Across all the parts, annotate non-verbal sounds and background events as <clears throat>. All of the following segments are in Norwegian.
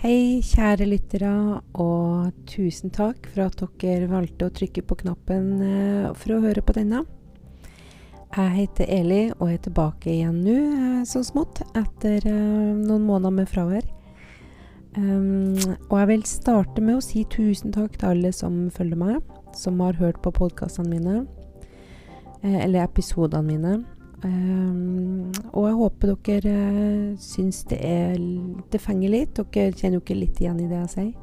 Hei, kjære lyttere, og tusen takk for at dere valgte å trykke på knappen eh, for å høre på denne. Jeg heter Eli og er tilbake igjen nå, eh, så smått, etter eh, noen måneder med fravær. Um, og jeg vil starte med å si tusen takk til alle som følger meg, som har hørt på podkastene mine, eller episodene mine. Um, og jeg håper dere uh, syns det er Det fenger litt. Dere kjenner jo ikke litt igjen i det jeg sier.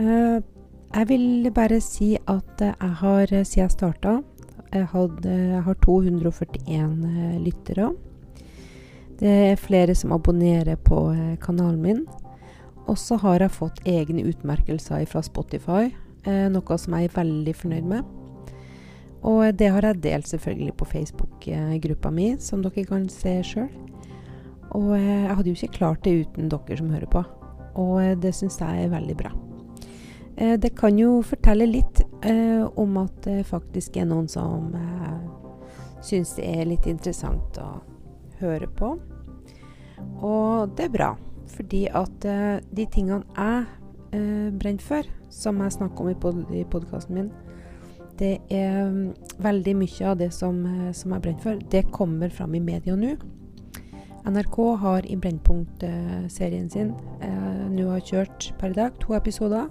Uh, jeg vil bare si at jeg har, siden jeg starta jeg, hadde, jeg har 241 lyttere. Det er flere som abonnerer på kanalen min. Og så har jeg fått egne utmerkelser fra Spotify, noe som jeg er veldig fornøyd med. Og det har jeg delt selvfølgelig på Facebook-gruppa mi, som dere kan se sjøl. Og eh, jeg hadde jo ikke klart det uten dere som hører på. Og eh, det syns jeg er veldig bra. Eh, det kan jo fortelle litt om at det faktisk er noen som syns det er litt interessant å høre på. Og det er bra, fordi at de tingene jeg brenner for, som jeg snakker om i, pod i podkasten min, det er mm, veldig mye av det som, eh, som jeg brenner for, det kommer fram i media nå. NRK har i Brennpunkt-serien sin eh, nå har kjørt per i dag to episoder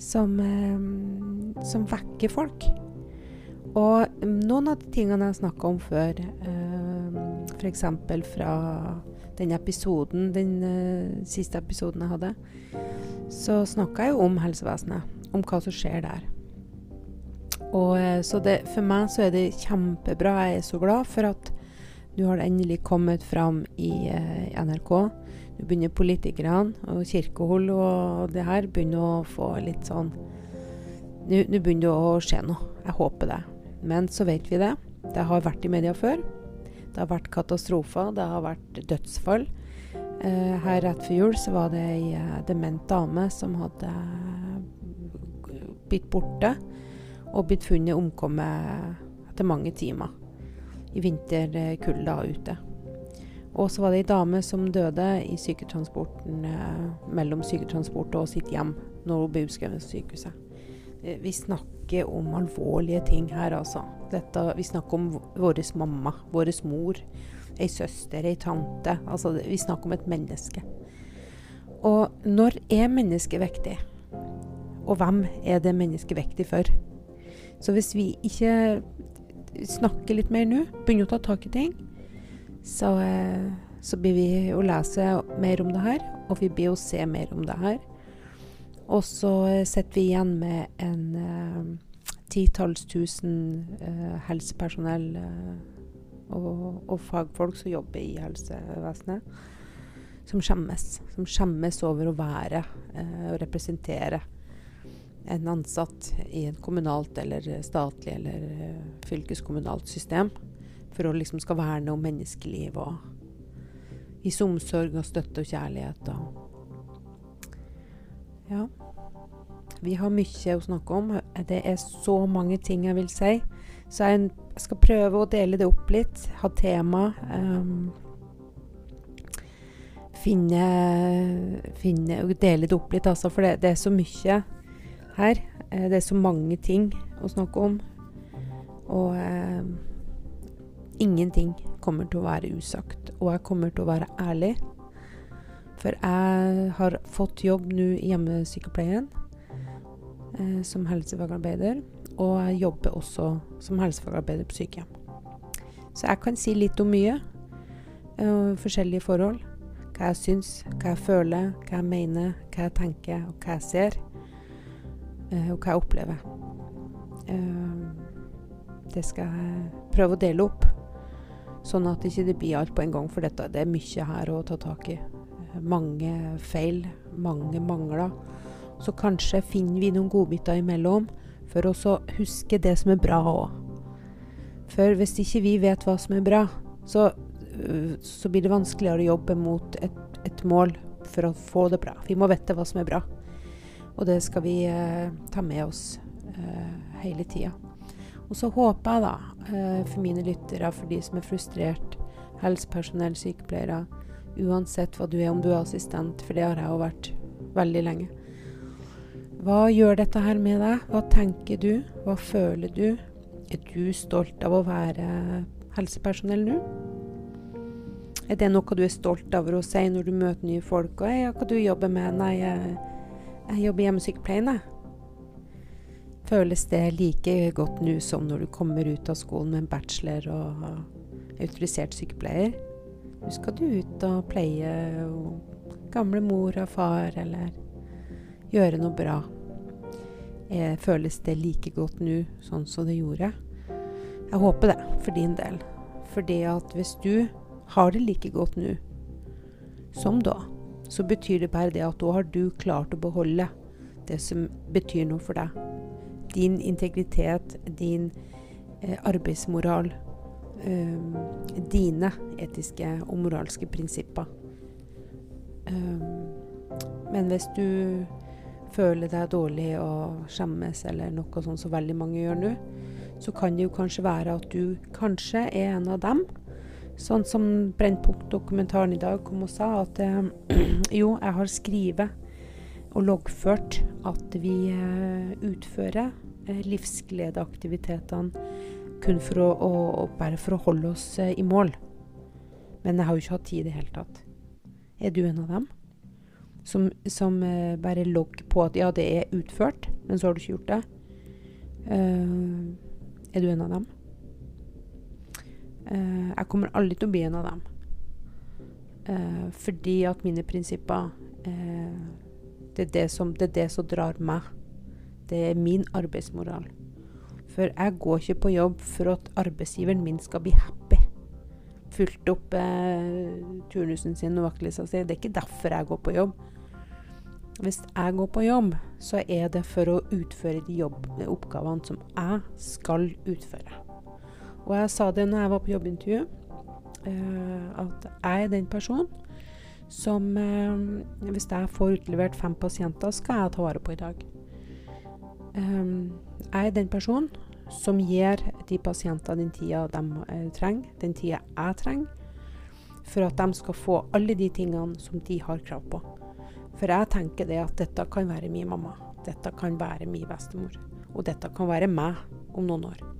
som, eh, som vekker folk. Og noen av de tingene jeg snakka om før, eh, f.eks. fra den episoden, den eh, siste episoden jeg hadde, så snakka jeg jo om helsevesenet. Om hva som skjer der. Og, eh, så det, for meg så er det kjempebra. Jeg er så glad for at nå har det endelig kommet fram i eh, NRK. Nå begynner politikerne og kirkehold og det her begynner å få litt sånn Nå begynner det å skje noe. Jeg håper det. Men så vet vi det. Det har vært i media før. Det har vært katastrofer. Det har vært dødsfall. Eh, her rett før jul så var det ei eh, dement dame som hadde blitt borte og blitt funnet omkommet etter mange timer i vinterkulda ute. Og så var det ei dame som døde i syketransporten eh, mellom syketransport og sitt hjem når hun ble utskrevet fra sykehuset. Eh, vi snakker om alvorlige ting her, altså. Dette, vi snakker om vår mamma, vår mor, ei søster, ei tante. Altså, vi snakker om et menneske. Og når er mennesket viktig? Og hvem er det mennesket viktig for? Så hvis vi ikke snakker litt mer nå, begynner å ta tak i ting, så, eh, så blir vi å lese mer om det her, og vi blir å se mer om det her. Og så eh, sitter vi igjen med en uh, titalls tusen uh, helsepersonell uh, og, og, fagfolk som jobber i helsevesenet, som skjemmes. Som skjemmes over å være og representere en ansatt i et kommunalt eller statlig eller uh, fylkeskommunalt system for å liksom skal verne om menneskeliv og vise omsorg og støtte og kjærlighet og Ja. Vi har mye å snakke om. Det er så mange ting jeg vil si. Så jeg skal prøve å dele det opp litt. Ha tema. Um, finne, finne Dele det opp litt, altså. For det, det er så mye her. Eh, det er så mange ting å snakke om. Og eh, ingenting kommer til å være usagt. Og jeg kommer til å være ærlig. For jeg har fått jobb nå i hjemmesykepleien eh, som helsefagarbeider. Og jeg jobber også som helsefagarbeider på sykehjem. Så jeg kan si litt om mye. Uh, forskjellige forhold. Hva jeg syns, hva jeg føler, hva jeg mener, hva jeg tenker og hva jeg ser. Eh, og hva jeg opplever. Eh, det skal jeg prøve å dele opp, sånn at det ikke blir alt på en gang. For dette, det er mye her å ta tak i. Eh, mange feil, mange mangler. Så kanskje finner vi noen godbiter imellom for å huske det som er bra òg. For hvis ikke vi vet hva som er bra, så, så blir det vanskeligere å jobbe mot et, et mål for å få det bra. Vi må vite hva som er bra. Og det skal vi eh, ta med oss eh, hele tida. Og så håper jeg, da, eh, for mine lyttere, for de som er frustrert, helsepersonell, sykepleiere, Uansett hva du er, om du er assistent, for det har jeg jo vært veldig lenge. Hva gjør dette her med deg? Hva tenker du? Hva føler du? Er du stolt av å være helsepersonell nå? Er det noe du er stolt over å si når du møter nye folk? Og hva du jobber med? Nei, jeg, jeg jobber i hjemmesykepleien, jeg. Føles det like godt nå som når du kommer ut av skolen med en bachelor og autorisert sykepleier? Nå skal du ut og pleie gamle mor og far, eller gjøre noe bra. Eh, føles det like godt nå sånn som det gjorde? Jeg håper det, for din del. Fordi at hvis du har det like godt nå som da, så betyr det bare det at da har du klart å beholde det som betyr noe for deg. Din integritet, din eh, arbeidsmoral, eh, dine etiske og moralske prinsipper. Um, men hvis du føler deg dårlig og skjemmes eller noe sånt som veldig mange gjør nå, så kan det jo kanskje være at du kanskje er en av dem Sånn som Brennpunkt-dokumentaren i dag kom og sa, at eh, <clears throat> jo, jeg har skrevet og loggført at vi eh, utfører eh, livsgledeaktivitetene kun for å, å, bare for å holde oss eh, i mål. Men jeg har jo ikke hatt tid i det hele tatt. Er du en av dem? Som, som eh, bare logger på at ja, det er utført, men så har du ikke gjort det. Uh, er du en av dem? Uh, jeg kommer aldri til å bli en av dem. Uh, fordi at mine prinsipper uh, det, er det, som, det, er det som drar meg. Det er min arbeidsmoral. For jeg går ikke på jobb for at arbeidsgiveren min skal bli happy. Fulgt opp turnusen sin og vaktlista si. Det er ikke derfor jeg går på jobb. Hvis jeg går på jobb, så er det for å utføre de jobb, oppgavene som jeg skal utføre. Og jeg sa det når jeg var på jobbintervju, uh, at jeg er den personen som uh, Hvis jeg får utlevert fem pasienter, skal jeg ta vare på i dag. Um, jeg er den personen som gir de pasientene den tida de trenger, den tida jeg trenger, for at de skal få alle de tingene som de har krav på. For jeg tenker det at dette kan være min mamma, dette kan være min bestemor, og dette kan være meg om noen år.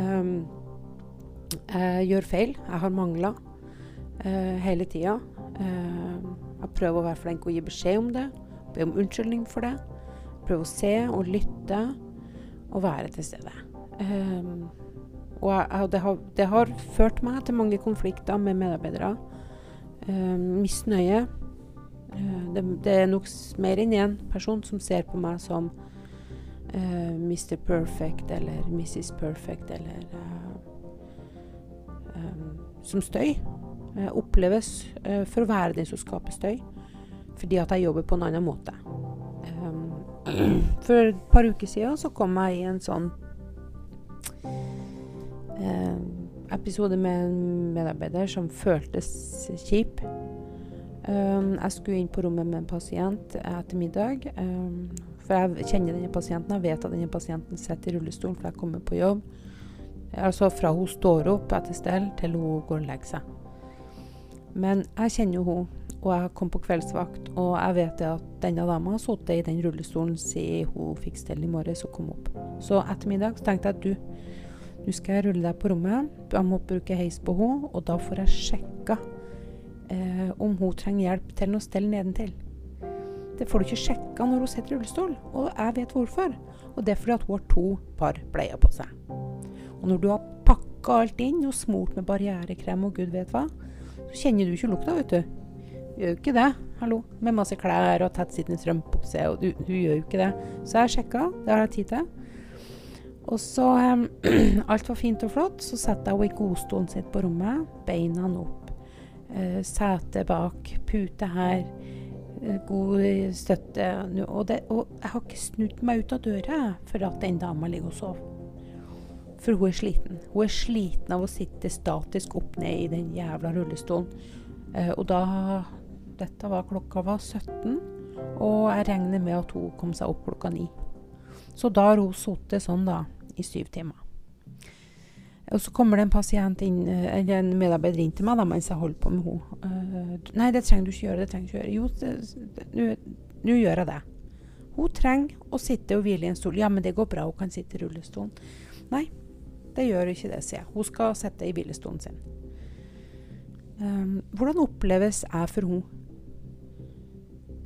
Um, jeg gjør feil. Jeg har mangler uh, hele tida. Uh, jeg prøver å være flink og gi beskjed om det. Be om unnskyldning for det. Prøve å se og lytte og være til stede. Um, og jeg, det, har, det, har, ført meg til mange konflikter med medarbeidere. Um, misnøye. Uh, det, det, er nok mer enn én person som ser på meg som uh, eh, Mr. Perfect eller Mrs. Perfect eller uh, um, som støy. Uh, oppleves for å være den som skaper støy, fordi at jeg jobber på en annen måte. Um, <clears throat> for et par uker siden så kom jeg i en sånn episode med en medarbeider som føltes kjip. Um, jeg skulle inn på rommet med en pasient etter middag. Um, for jeg kjenner denne pasienten. Jeg vet at denne pasienten sitter i rullestol, for jeg kommer på jobb. Altså fra hun står opp etter stell, til hun går og legger seg. Men jeg kjenner jo hun, og jeg kom på kveldsvakt, og jeg vet at denne dama har sittet i den rullestolen siden hun fikk stell i morges og kom opp. Så ettermiddag så tenkte jeg at du, nå skal jeg rulle deg på rommet. Jeg må bruke heis på henne, og da får jeg sjekka eh, om hun trenger hjelp til noe stell nedentil. Det får du ikke sjekka når hun sitter i rullestol, og jeg vet hvorfor. Og det er fordi at hun har to par bleier på seg. Og når du har pakka alt inn og smurt med barrierekrem og gud vet hva, så kjenner du ikke lukta, vet du. Du gjør jo ikke det, hallo. Med masse klær og tettsittende strømpose, og du, du, gjør jo ikke det. Så jeg sjekka, det har jeg tid til. Og så um, <clears throat> Alt var fint og flott. Så setter jeg henne i godstolen sitt på rommet. Beina opp. Uh, sete bak. Pute her. Eh, god støtte. Og, det, og, jeg har ikke snudd meg ut av døra for at den dama ligger og sover. For hun er sliten. Hun er sliten av å sitte statisk opp ned i den jævla rullestolen. Eh, og da Dette var klokka var 17, og jeg regner med at hun kom seg opp klokka 9. Så da har hun sittet sånn, da, i syv timer. Og så kommer det en pasient inn, eller en medarbeider inn til meg da, mens jeg holder på med henne. Uh, 'Nei, det trenger du ikke gjøre.' det trenger du ikke gjøre. Jo, nå gjør jeg det. Hun trenger å sitte og hvile i en stol. Ja, men det går bra, hun kan sitte i rullestolen. Nei, det gjør ikke det, sier jeg. Hun skal sitte i hvilestolen sin. Um, hvordan oppleves jeg for henne?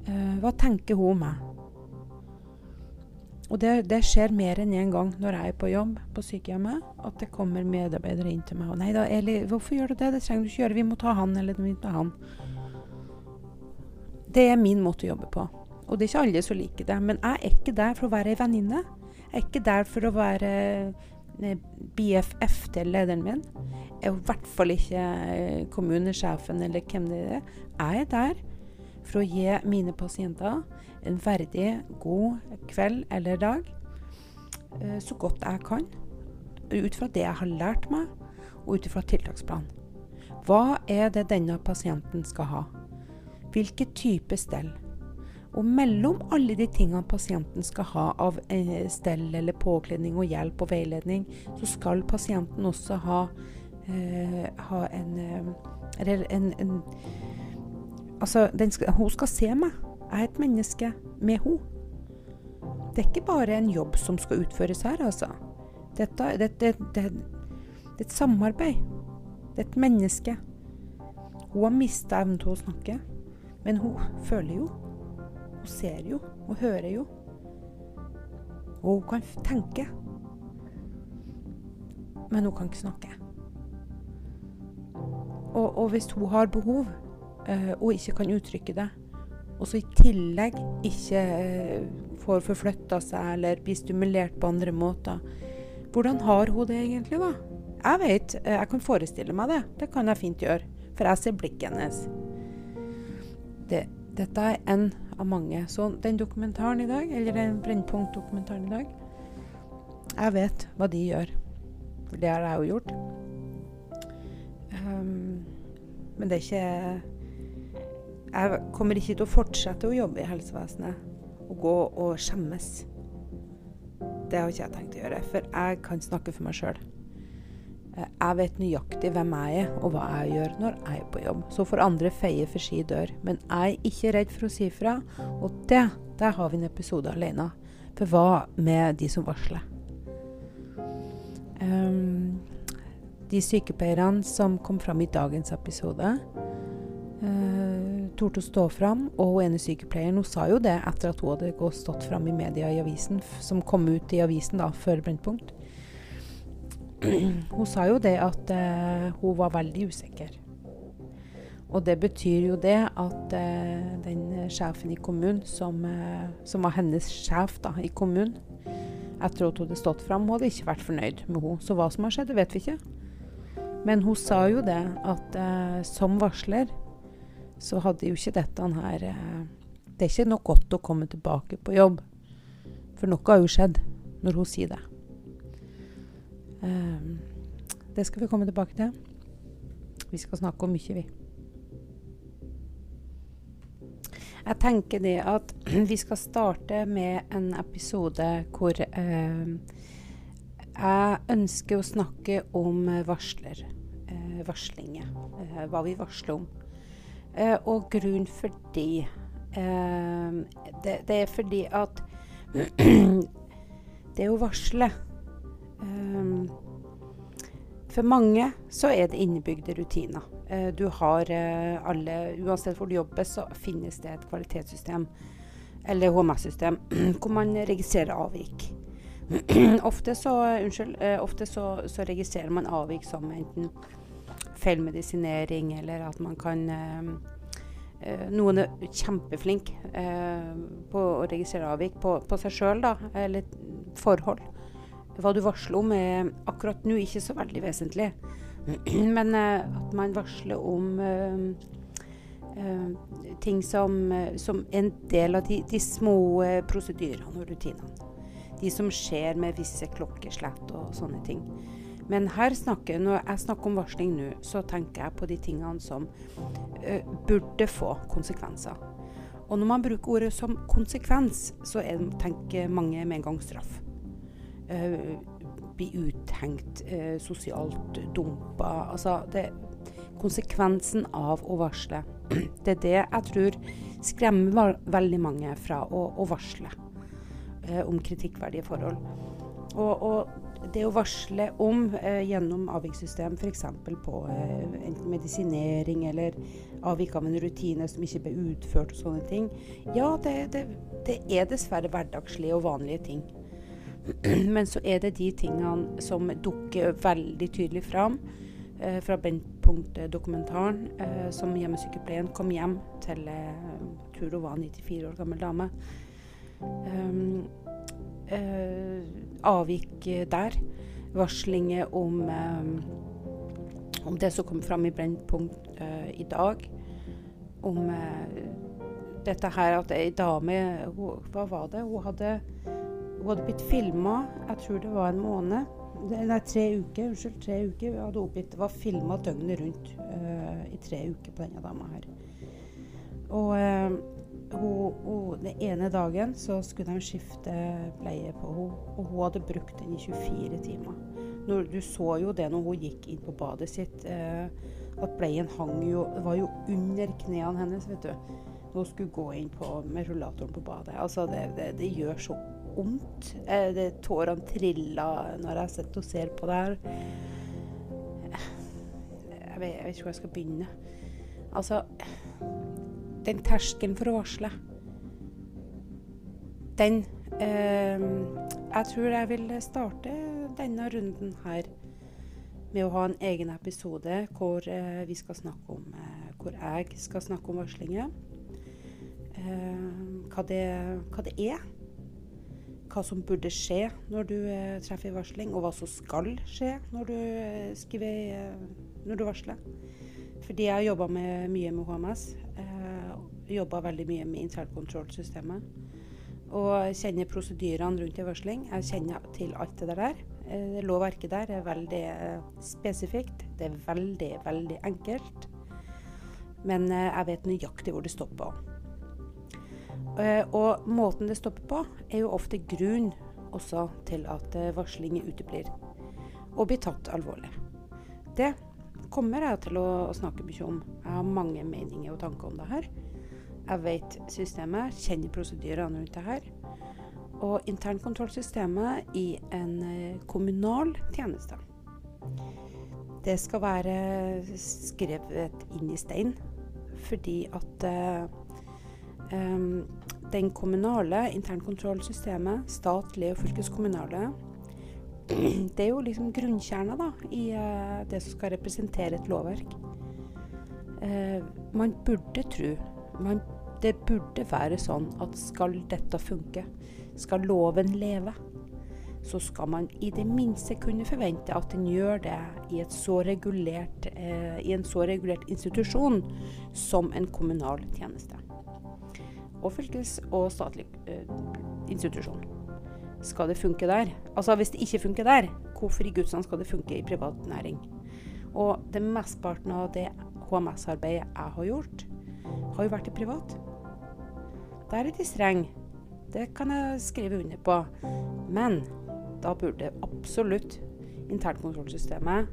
Uh, hva tenker hun om meg? Og det, det, skjer mer enn én en gang når jeg er på jobb på sykehjemmet, at det kommer medarbeidere inn til meg og 'Nei da, Eli, hvorfor gjør du det? Det trenger du ikke gjøre. Vi må ta han, eller vi må ta han.' Det er min måte å jobbe på. Og det er ikke alle som liker det. Men jeg er ikke der for å være ei venninne. Jeg er ikke der for å være eh, BFF til lederen min. Jeg er i hvert fall ikke eh, kommunesjefen eller hvem det er. Jeg er der for å gi mine pasienter en verdig, god kveld eller dag eh, så godt jeg kan. Ut fra det jeg har lært meg, og ut fra tiltaksplanen. Hva er det denne pasienten skal ha? Hvilken type stell? Og mellom alle de tingene pasienten skal ha av eh, stell eller påkledning og hjelp og veiledning, så skal pasienten også ha, eh, ha en, eh, en, en Altså, skal, hun skal se meg. Er et menneske med henne. Det er ikke bare en jobb som skal utføres her, altså. Dette, det, det, det, det er et samarbeid. Det er et menneske. Hun har mista evnen til å snakke, men hun føler jo. Hun ser jo. Hun hører jo. Og hun kan tenke. Men hun kan ikke snakke. Og, og hvis hun har behov, øh, og ikke kan uttrykke det, og så i tillegg ikke uh, får forflytta seg eller blir stimulert på andre måter, hvordan har hun det egentlig, da? Jeg vet, uh, jeg kan forestille meg det. Det kan jeg fint gjøre. For jeg ser blikket hennes. Det, dette er en av mange. Så den dokumentaren i dag, eller den Brennpunkt-dokumentaren i dag Jeg vet hva de gjør. For det har jeg jo gjort. Um, men det er ikke Jeg kommer ikke til å fortsette å jobbe i helsevesenet og gå og skjemmes. Det har ikke jeg tenkt å gjøre, for jeg kan snakke for meg sjøl. Eh, jeg vet nøyaktig hvem jeg er, og hva jeg gjør når jeg er på jobb. Så får andre feie for si dør. Men jeg er ikke redd for å si fra, og det, der har vi en episode alene. For hva med de som varsler? Um, de sykepleierne som kom fram i dagens episode, torde å stå fram. Og hun ene sykepleieren hun sa jo det etter at hun hadde stått fram i media i avisen, som kom ut i avisen da, før Brennpunkt. Hun sa jo det at uh, hun var veldig usikker. Og det betyr jo det at uh, den sjefen i kommunen, som, uh, som, var hennes sjef da, i kommunen, etter at hun hadde stått fram, hun hadde ikke vært fornøyd med henne. Så hva som har skjedd, det vet vi ikke. Men hun sa jo det at som varsler så hadde jo ikke dette her Det er ikke noe godt å komme tilbake på jobb. For noe har jo skjedd når hun sier det. Um, det skal vi komme tilbake til. Vi skal snakke om mye, vi. Jeg tenker det at <clears throat> vi skal starte med en episode hvor eh, jeg ønsker å snakke om varsler. Eh, varslinger. Eh, hva vi varsler om. Eh, og grunnen for det, eh, det Det er fordi at <clears throat> det å varsle Um, for mange så er det innebygde rutiner. Uh, du har uh, alle Uansett hvor du jobber, så finnes det et kvalitetssystem eller HMS-system <clears throat> hvor man registrerer avvik. <clears throat> ofte så, unnskyld, uh, ofte så, så, registrerer man avvik som enten feilmedisinering eller at man kan noen er kjempeflinke på å registrere avvik på, på seg sjøl, eller forhold. Hva du varsler om er akkurat nå ikke så veldig vesentlig. <clears throat> Men eh, at man varsler om uh, uh, ting som, som, en del av de, de små prosedyrene og rutinene. De som skjer med visse klokkeslett og sånne ting. Men her snakker, når jeg snakker om varsling nå, så tenker jeg på de tingene som burde få konsekvenser. Og når man bruker ordet som konsekvens, så er, tenker mange med en gang straff. Uh, bli uthengt, uh, sosialt dumpa. Altså, det, konsekvensen av å varsle. <clears throat> Det er det jeg tror skremmer veldig mange fra å, å varsle uh, om kritikkverdige forhold. Og, og det å varsle om eh, gjennom avvikssystem, f.eks. på eh, enten medisinering eller avvik av en rutine som ikke ble utført og sånne ting, ja, det, det, det er dessverre hverdagslige og vanlige ting. <clears throat> Men så er det de tingene som dukker veldig tydelig fram eh, fra Brennpunkt-dokumentaren, eh, som hjemmesykepleien kom hjem til eh, hun var 94 år gammel dame. Um, eh, avvik der. Varslinger om, eh, om det som kom fram i Brennpunkt eh, i dag. Om dette her at ei dame hun, Hva var det? Hun hadde hun hadde blitt filma, jeg tror det var en måned. Nei, tre uker. Unnskyld, tre uker. hadde oppgitt, Det var filma døgnet rundt uh, i tre uker på denne dama her. Og uh, hun, hun, den ene dagen så skulle de skifte bleie på henne, og hun hadde brukt den i 24 timer. Når, du så jo det når hun gikk inn på badet sitt, eh, at bleien hang jo, var jo under knærne hennes, vet du. Når hun skulle gå inn på, med rullatoren på badet. Altså, det, det, det gjør så vondt. Eh, tårene triller når jeg sitter og ser på det her. Jeg vet, jeg vet, ikke hvor jeg skal begynne. Altså Den terskelen for å varsle, den eh, Jeg tror jeg vil starte denne runden her med å ha en egen episode hvor eh, vi skal snakke om eh, Hvor jeg skal snakke om varslinger. Eh, hva, det, hva det er hva som burde skje når du eh, treffer varsling, og hva som skal skje når du, eh, skriver, når du varsler. Fordi jeg har jobba mye med HMS. Eh, jobba veldig mye med internkontrollsystemet. Og kjenner prosedyrene rundt en varsling. Jeg kjenner til alt det der. Eh, lovverket der er veldig eh, spesifikt. Det er veldig, veldig enkelt. Men eh, jeg vet nøyaktig hvor det stopper. Og måten det stopper på, er jo ofte grunn også til at varsling uteblir og blir tatt alvorlig. Det kommer jeg til å, snakke mye om. Jeg har mange meninger og tanker om det her. Jeg vet systemet, kjenner prosedyrene rundt det her. Og internkontrollsystemet i en uh, kommunal tjeneste. Det skal være skrevet inn i stein fordi at um, den kommunale internkontrollsystemet, statlige og fylkeskommunale, <clears throat> det er jo liksom grunnkjerna da, i uh, det som skal representere et lovverk. Uh, man burde tro man, Det burde være sånn at skal dette funke, skal loven leve, så skal man i det minste kunne forvente at den gjør det i, regulert, eh, i en så regulert institusjon som en kommunal tjeneste og fylkes- og statlig eh, institusjon. Skal det funke der? Altså Hvis det ikke funker der, hvorfor i Guds navn skal det funke i privat næring? Og det mesteparten av det HMS-arbeidet jeg har gjort, har jo vært i privat. Der er de strenge. Det kan jeg skrive under på. Men da burde absolutt internkontrollsystemet,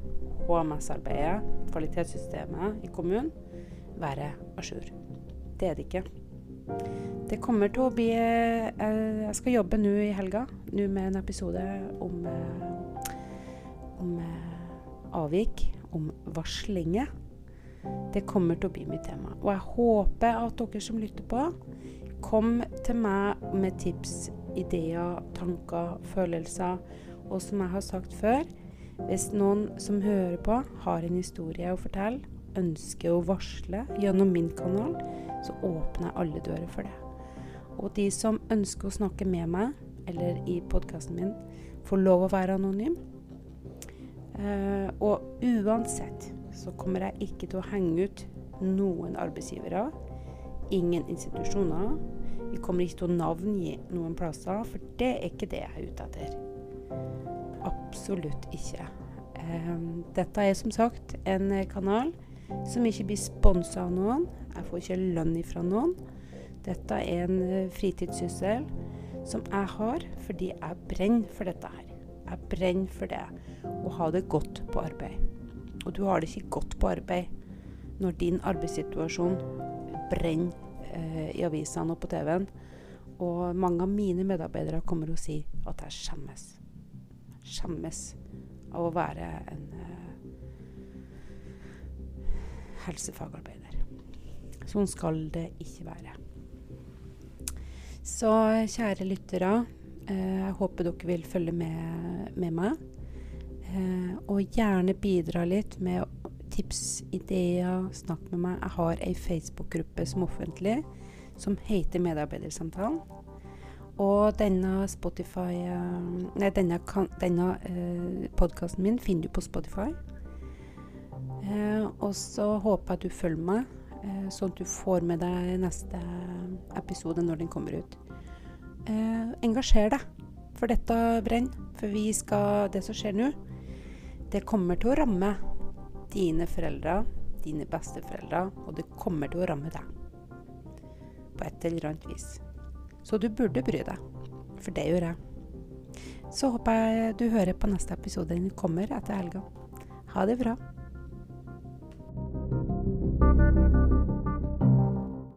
HMS-arbeidet, kvalitetssystemet i kommunen være à jour. Det er det ikke. Det kommer til å bli eh, Jeg skal jobbe nå i helga nå med en episode om, eh, om eh, avvik, om varslinger. Det kommer til å bli mitt tema. Og jeg håper at dere som lytter på, kom til meg med tips, ideer, tanker, følelser. Og som jeg har sagt før, hvis noen som hører på, har en historie å fortelle, ønsker å varsle gjennom min kanal, så åpner jeg alle dører for det. Og de som ønsker å snakke med meg, eller i podkasten min, får lov å være anonym. Eh, og uansett så kommer jeg ikke til å henge ut noen arbeidsgivere. Ingen institusjoner. Vi kommer ikke til å navngi noen plasser, for det er ikke det jeg er ute etter. Absolutt ikke. Eh, dette er som sagt en kanal som ikke blir sponsa av noen. Jeg får ikke lønn ifra noen. Dette er en uh, fritidssyssel som jeg har fordi jeg brenner for dette her. Jeg brenner for det. Å ha det godt på arbeid. Og du har det ikke godt på arbeid når din arbeidssituasjon brenner eh, i avisene og på TV-en. Og mange av mine medarbeidere kommer og sier at jeg skjemmes. Skjemmes av å være en eh, helsefagarbeider. Sånn skal det ikke være. Så kjære lyttere, eh, jeg håper dere vil følge med, med meg. Eh, og gjerne bidra litt med tips, ideer, snakk med meg. Jeg har ei Facebook-gruppe som offentlig, som heter Medarbeidersamtalen. Og denne Spotify Nei, denne, denne eh, podkasten min finner du på Spotify. Eh, og så håper jeg at du følger meg, eh, sånn at du får med deg neste episode når den kommer ut. Eh, engasjer deg, for dette brenner. For vi skal Det som skjer nå, det kommer til å ramme dine foreldre, dine besteforeldre, og det kommer til å ramme deg. På et eller annet vis. Så du burde bry deg. For det gjør jeg. Så håper jeg du hører på neste episode når den kommer etter helga. Ha det bra.